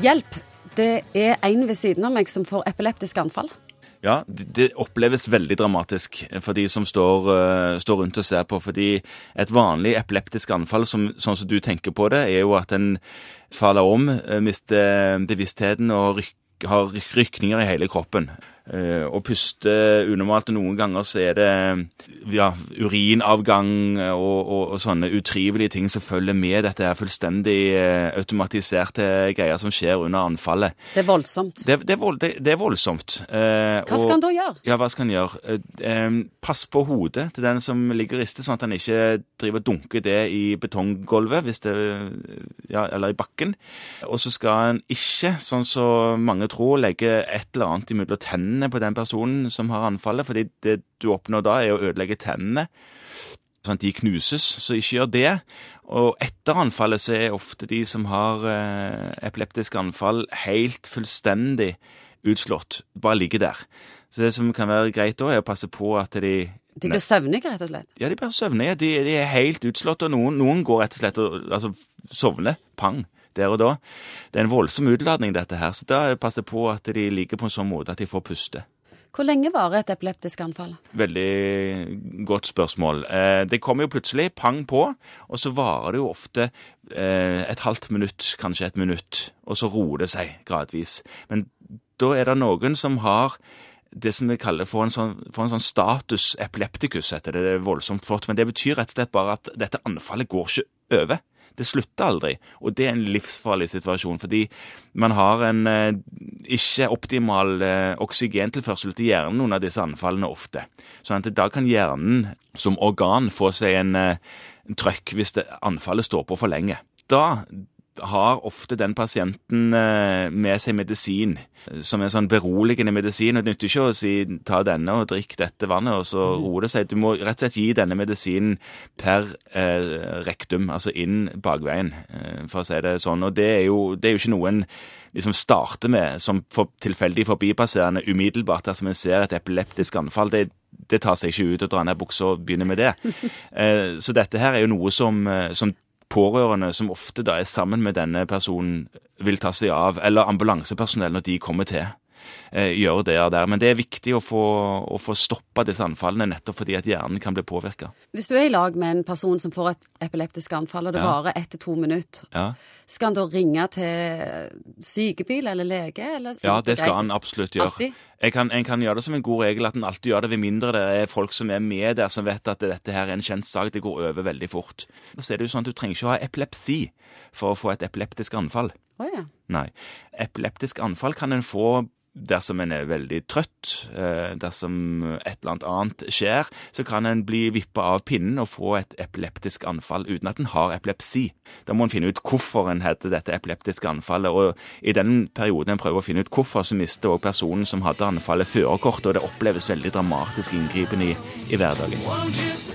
Hjelp! Det er en ved siden av meg som får epileptisk anfall. Ja, det, oppleves veldig dramatisk for de som står, uh, står, rundt og ser på. Fordi et vanlig epileptisk anfall, som, sånn som du tenker på det, er jo at en faller om, uh, mister bevisstheten og ryk, har rykninger i hele kroppen. Uh, og puste unormalt. Noen ganger så er det ja, urinavgang og, og, og, sånne utrivelige ting som følger med dette her fullstendig uh, automatiserte greier som skjer under anfallet. Det er voldsomt. Det, det, er, vold, det, det er, voldsomt. Eh, hva skal han da gjøre? Ja, hva skal han gjøre? pass på hodet til den som ligger og rister, sånn at han ikke driver og dunker det i betonggulvet, hvis det, ja, eller i bakken. Og så skal han ikke, sånn som mange tror, legge et eller annet imellom tennene tennene på den personen som har anfallet, fordi det du oppnår da, er å ødelegge tennene. Sånn at de knuses, så ikke gjør det. Og etter anfallet så er ofte de som har eh, epileptisk anfall, helt fullstendig utslått. Bare ligger der. Så det som kan være greit da, er å passe på at de De blir søvnige, rett og slett? Ja, de blir søvnige. De, de er helt utslått, og noen, noen går rett og slett og altså, sovner. Pang der og da. Det er en voldsom utladning, dette her, så da passer på at de ligger på en sånn måte at de får puste. Hvor lenge varer et epileptisk anfall? Veldig godt spørsmål. Eh, det kommer jo plutselig pang på, og så varer det jo ofte eh, et halvt minutt, kanskje et minutt, og så roer det seg gradvis. Men da er det noen som har det som vi kaller for en sånn, for en sånn status epilepticus, heter det. Det er voldsomt flott. Men det betyr rett og slett bare at dette anfallet går ikke over. Det slutter aldri, og det er en livsfarlig situasjon. Fordi man har en eh, ikke optimal eh, oksygentilførsel til hjernen under disse anfallene ofte. Sånn at da kan hjernen som organ få seg en, eh, en trøkk hvis det, anfallet står på for lenge. Da har ofte den pasienten eh, med seg medisin, som er sånn beroligende medisin. og Det nytter ikke å si ta denne og drikk dette vannet, og så mm. roer det seg. Du må rett og slett gi denne medisinen per eh, rektum, altså inn bakveien, eh, for å si det sånn. Og det er jo, det er jo ikke noe en liksom starter med som for tilfeldig forbipasserende umiddelbart dersom en ser et epileptisk anfall. Det, det tar seg ikke ut å dra ned buksa og begynne med det. Eh, så dette her er jo noe som, eh, som pårørende, som ofte da er sammen med denne personen, vil ta seg av, eller ambulansepersonell når de kommer til. Eh, gjør det der. Men det er viktig å få, å få stoppa disse anfallene, nettopp fordi at hjernen kan bli påvirka. Hvis du er i lag med en person som får et epileptisk anfall, og det ja. varer ett til to minutter, ja. skal han da ringe til sykebil eller lege? Eller? Ja, det skal han absolutt gjøre. Jeg kan, en kan gjøre det som en god regel at en alltid gjør det, ved mindre det er folk som er med der, som vet at dette her er en kjent sak. Det går over veldig fort. Så er det jo sånn at Du trenger ikke å ha epilepsi for å få et epileptisk anfall. Oh, ja. Nei. Epileptisk anfall kan en få dersom en er veldig trøtt, eh, dersom et eller annet annet skjer, så kan en bli vippa av pinnen og få et epileptisk anfall uten at en har epilepsi. Da må en finne ut hvorfor en heter dette epileptiske anfallet, og i den perioden en prøver å finne ut hvorfor, så mister òg personen som hadde anfallet, førerkortet, og det oppleves veldig dramatisk inngripen i, i hverdagen.